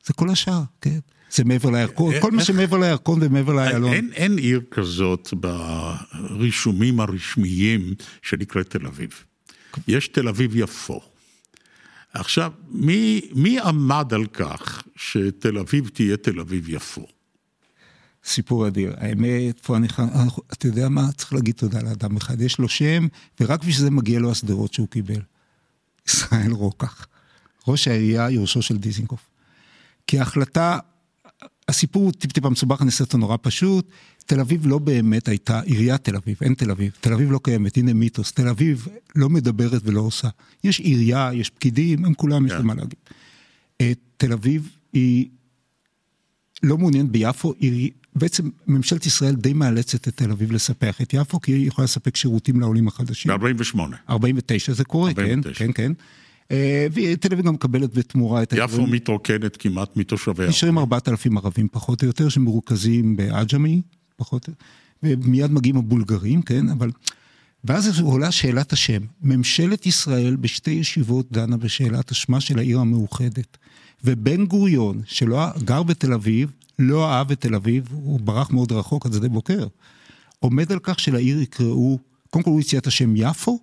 [SPEAKER 3] זה כל השאר, כן. זה מעבר לירקון, כל מה שמעבר לירקון ומעבר לאיילון.
[SPEAKER 2] אין, אין עיר כזאת ברישומים הרשמיים שנקראת תל אביב. יש תל אביב יפו. עכשיו, מי, מי עמד על כך שתל אביב תהיה תל אביב יפו?
[SPEAKER 3] סיפור אדיר. האמת, פה אני... אתה יודע מה? צריך להגיד תודה לאדם אחד. יש לו שם, ורק בשביל זה מגיע לו השדרות שהוא קיבל. ישראל רוקח. ראש העירייה, יורשו של דיזינגוף. כי ההחלטה, הסיפור הוא טיפ-טיפה מסובך, אני אעשה אותו נורא פשוט. תל אביב לא באמת הייתה עיריית תל אביב, אין תל אביב. תל אביב לא קיימת, הנה מיתוס. תל אביב לא מדברת ולא עושה. יש עירייה, יש פקידים, הם כולם, יש להם מה להגיד. אה, תל אביב היא לא מעוניינת ביפו, היא בעצם ממשלת ישראל די מאלצת את תל אביב לספח את יפו, כי היא יכולה לספק שירותים לעולים החדשים.
[SPEAKER 2] ב-48.
[SPEAKER 3] 49 זה קורה, 49. כן, כן, כן. אה, ותל אביב גם מקבלת בתמורה את...
[SPEAKER 2] יפו מתרוקנת כמעט מתושביה.
[SPEAKER 3] נשארים 4,000 ערבים פחות או יותר, שמרוכזים בעג'מי, פחות, ומיד מגיעים הבולגרים, כן, אבל... ואז עולה שאלת השם. ממשלת ישראל בשתי ישיבות דנה בשאלת השמה של העיר המאוחדת. ובן גוריון, שלא גר בתל אביב, לא אהב את תל אביב, הוא ברח מאוד רחוק עד שדה בוקר. עומד על כך שלעיר יקראו, קודם כל הוא הציע את השם יפו,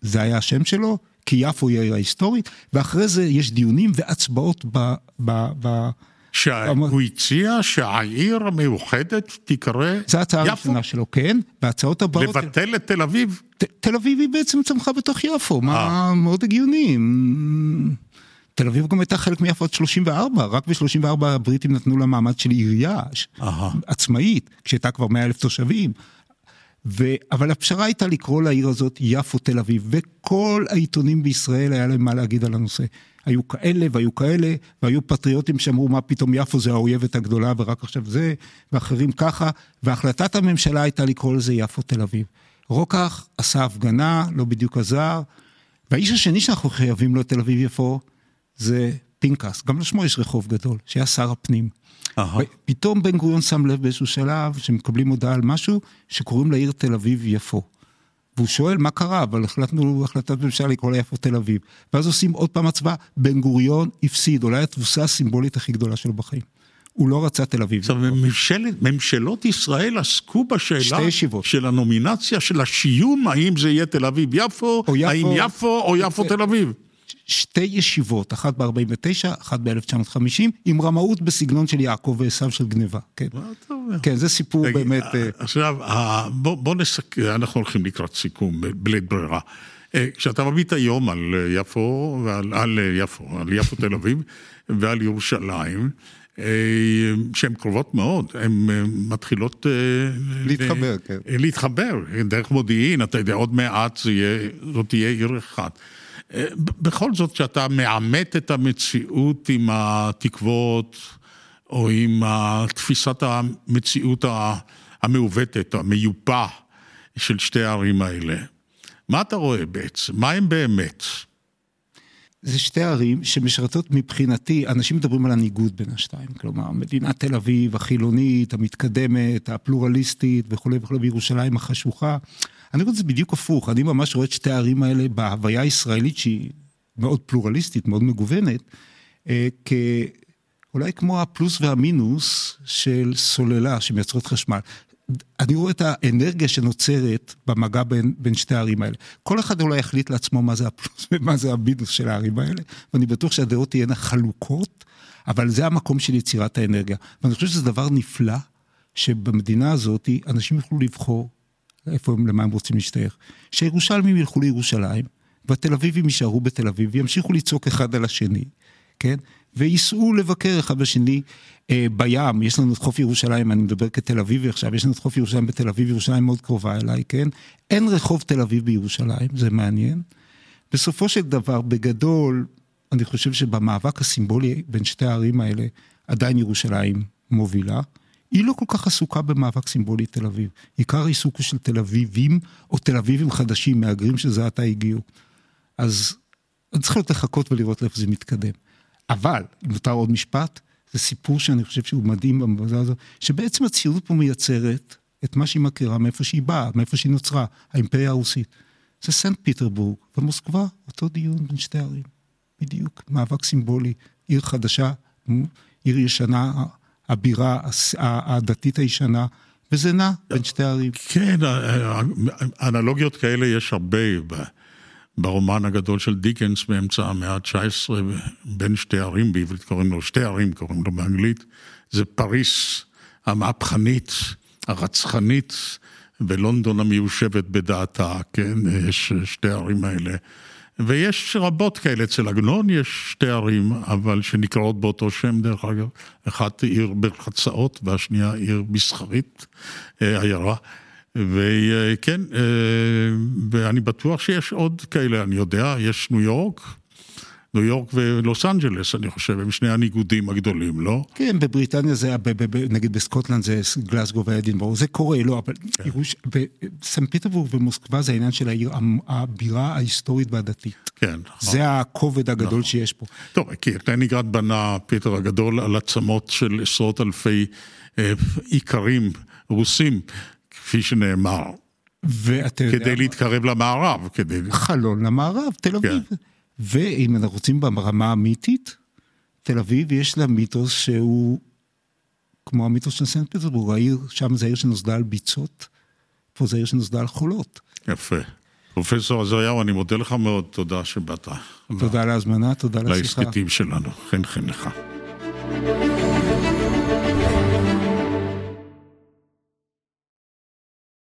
[SPEAKER 3] זה היה השם שלו, כי יפו היא העיר ההיסטורית, ואחרי זה יש דיונים והצבעות ב... ב, ב
[SPEAKER 2] שהוא הציע שהעיר המאוחדת תיקרא יפו?
[SPEAKER 3] זו ההצעה הראשונה שלו, כן, וההצעות הבאות...
[SPEAKER 2] לבטל את תל אביב?
[SPEAKER 3] תל אביב היא בעצם צמחה בתוך יפו, מה אה. מאוד הגיוני. תל אביב גם הייתה חלק מיפו עד 34, רק ב-34 הבריטים נתנו לה מעמד של עירייה עצמאית, כשהייתה כבר 100 אלף תושבים. ו... אבל הפשרה הייתה לקרוא לעיר הזאת יפו תל אביב, וכל העיתונים בישראל היה להם מה להגיד על הנושא. היו כאלה והיו כאלה, והיו פטריוטים שאמרו מה פתאום יפו זה האויבת הגדולה ורק עכשיו זה, ואחרים ככה, והחלטת הממשלה הייתה לקרוא לזה יפו תל אביב. רוקח עשה הפגנה, לא בדיוק עזר, והאיש השני שאנחנו חייבים לו תל אביב יפו, זה פנקס, גם לשמו יש רחוב גדול, שהיה שר הפנים. פתאום בן גוריון שם לב באיזשהו שלב שמקבלים הודעה על משהו שקוראים לעיר תל אביב יפו. והוא שואל מה קרה, אבל החלטנו החלטת ממשלה לקרוא לה יפו תל אביב. ואז עושים עוד פעם הצבעה, בן גוריון הפסיד, אולי התבוסה הסימבולית הכי גדולה שלו בחיים. הוא לא רצה תל אביב.
[SPEAKER 2] עכשיו, ממשלת, ממשלות ישראל עסקו בשאלה של הנומינציה, של השיום, האם זה יהיה תל אביב-יפו, האם יפו או יפו תל אביב.
[SPEAKER 3] שתי ישיבות, אחת ב-49, אחת ב-1950, עם רמאות בסגנון של יעקב ועשו של גניבה. כן, כן זה סיפור תגיד, באמת... אה,
[SPEAKER 2] עכשיו, בוא, בוא נסכם, אנחנו הולכים לקראת סיכום, בלית ברירה. אה, כשאתה מביט היום על יפו, ועל, על יפו, על יפו תל אביב ועל ירושלים, אה, שהן קרובות מאוד, הן מתחילות...
[SPEAKER 3] להתחבר, כן.
[SPEAKER 2] להתחבר, דרך מודיעין, אתה יודע, עוד מעט זאת תהיה עיר אחת. בכל זאת, כשאתה מעמת את המציאות עם התקוות, או עם תפיסת המציאות המעוותת, המיופה של שתי הערים האלה, מה אתה רואה בעצם? מה הם באמת?
[SPEAKER 3] זה שתי ערים שמשרתות מבחינתי, אנשים מדברים על הניגוד בין השתיים, כלומר, מדינת תל אביב החילונית, המתקדמת, הפלורליסטית וכולי וכולי, בירושלים החשוכה. אני רואה את זה בדיוק הפוך, אני ממש רואה את שתי הערים האלה בהוויה הישראלית שהיא מאוד פלורליסטית, מאוד מגוונת, אה, כאולי כמו הפלוס והמינוס של סוללה שמייצרות חשמל. אני רואה את האנרגיה שנוצרת במגע בין, בין שתי הערים האלה. כל אחד אולי יחליט לעצמו מה זה הפלוס ומה זה המינוס של הערים האלה, ואני בטוח שהדעות תהיינה חלוקות, אבל זה המקום של יצירת האנרגיה. ואני חושב שזה דבר נפלא, שבמדינה הזאת אנשים יוכלו לבחור איפה הם, למה הם רוצים להשתייך. שהירושלמים ילכו לירושלים, והתל אביבים יישארו בתל אביב, וימשיכו לצעוק אחד על השני, כן? וייסעו לבקר אחד בשני אה, בים, יש לנו את חוף ירושלים, אני מדבר כתל אביבי עכשיו, יש לנו את חוף ירושלים בתל אביב, ירושלים מאוד קרובה אליי, כן? אין רחוב תל אביב בירושלים, זה מעניין. בסופו של דבר, בגדול, אני חושב שבמאבק הסימבולי בין שתי הערים האלה, עדיין ירושלים מובילה. היא לא כל כך עסוקה במאבק סימבולי תל אביב. עיקר העיסוק הוא של תל אביבים, או תל אביבים חדשים, מהגרים שזה עתה הגיעו. אז צריך לחכות ולראות לאיפה זה מתקדם. אבל, אם נותר עוד משפט, זה סיפור שאני חושב שהוא מדהים במובן הזה, שבעצם הציונות פה מייצרת את מה שהיא מכירה, מאיפה שהיא באה, מאיפה שהיא נוצרה, האימפריה הרוסית. זה סנט פיטרבורג ומוסקבה, אותו דיון בין שתי ערים. בדיוק, מאבק סימבולי, עיר חדשה, עיר ישנה, הבירה הדתית הישנה, וזה נע בין שתי ערים.
[SPEAKER 2] כן, אנלוגיות כאלה יש הרבה ברומן הגדול של דיקנס באמצע המאה ה-19, בין שתי ערים, בעברית קוראים לו שתי ערים, קוראים לו באנגלית, זה פריס המהפכנית, הרצחנית, ולונדון המיושבת בדעתה, כן, יש שתי הערים האלה. ויש רבות כאלה, אצל עגנון יש שתי ערים, אבל שנקראות באותו שם דרך אגב, אחת עיר בחצרות והשנייה עיר מסחרית, אה, עיירה. וכן, אה, ואני בטוח שיש עוד כאלה, אני יודע, יש ניו יורק, ניו יורק ולוס אנג'לס, אני חושב, הם שני הניגודים הגדולים, לא?
[SPEAKER 3] כן, בבריטניה זה, נגיד בסקוטלנד זה גלסגו ואדינבורג, זה קורה, לא, אבל כן. בסן פיטרבורג ומוסקבה זה העניין של העיר, הבירה ההיסטורית והדתית.
[SPEAKER 2] כן.
[SPEAKER 3] נכון. זה הכובד הגדול נכון. שיש פה.
[SPEAKER 2] טוב, כי לנינגרד בנה פיטר הגדול על עצמות של עשרות אלפי אה, איכרים רוסים, כפי שנאמר.
[SPEAKER 3] ואתה יודע...
[SPEAKER 2] כדי להתקרב למערב, כדי...
[SPEAKER 3] חלון למערב, תל אביב. כן. ואם אנחנו רוצים ברמה המיתית, תל אביב יש לה מיתוס שהוא כמו המיתוס של סנט פטרבורג, העיר, שם זה העיר שנוסדה על ביצות, פה זה העיר שנוסדה על חולות.
[SPEAKER 2] יפה. פרופסור עזריהו, אני מודה לך מאוד, תודה שבאת.
[SPEAKER 3] תודה על ההזמנה, תודה על
[SPEAKER 2] השיחה. להסכתים שלנו, חן חן לך.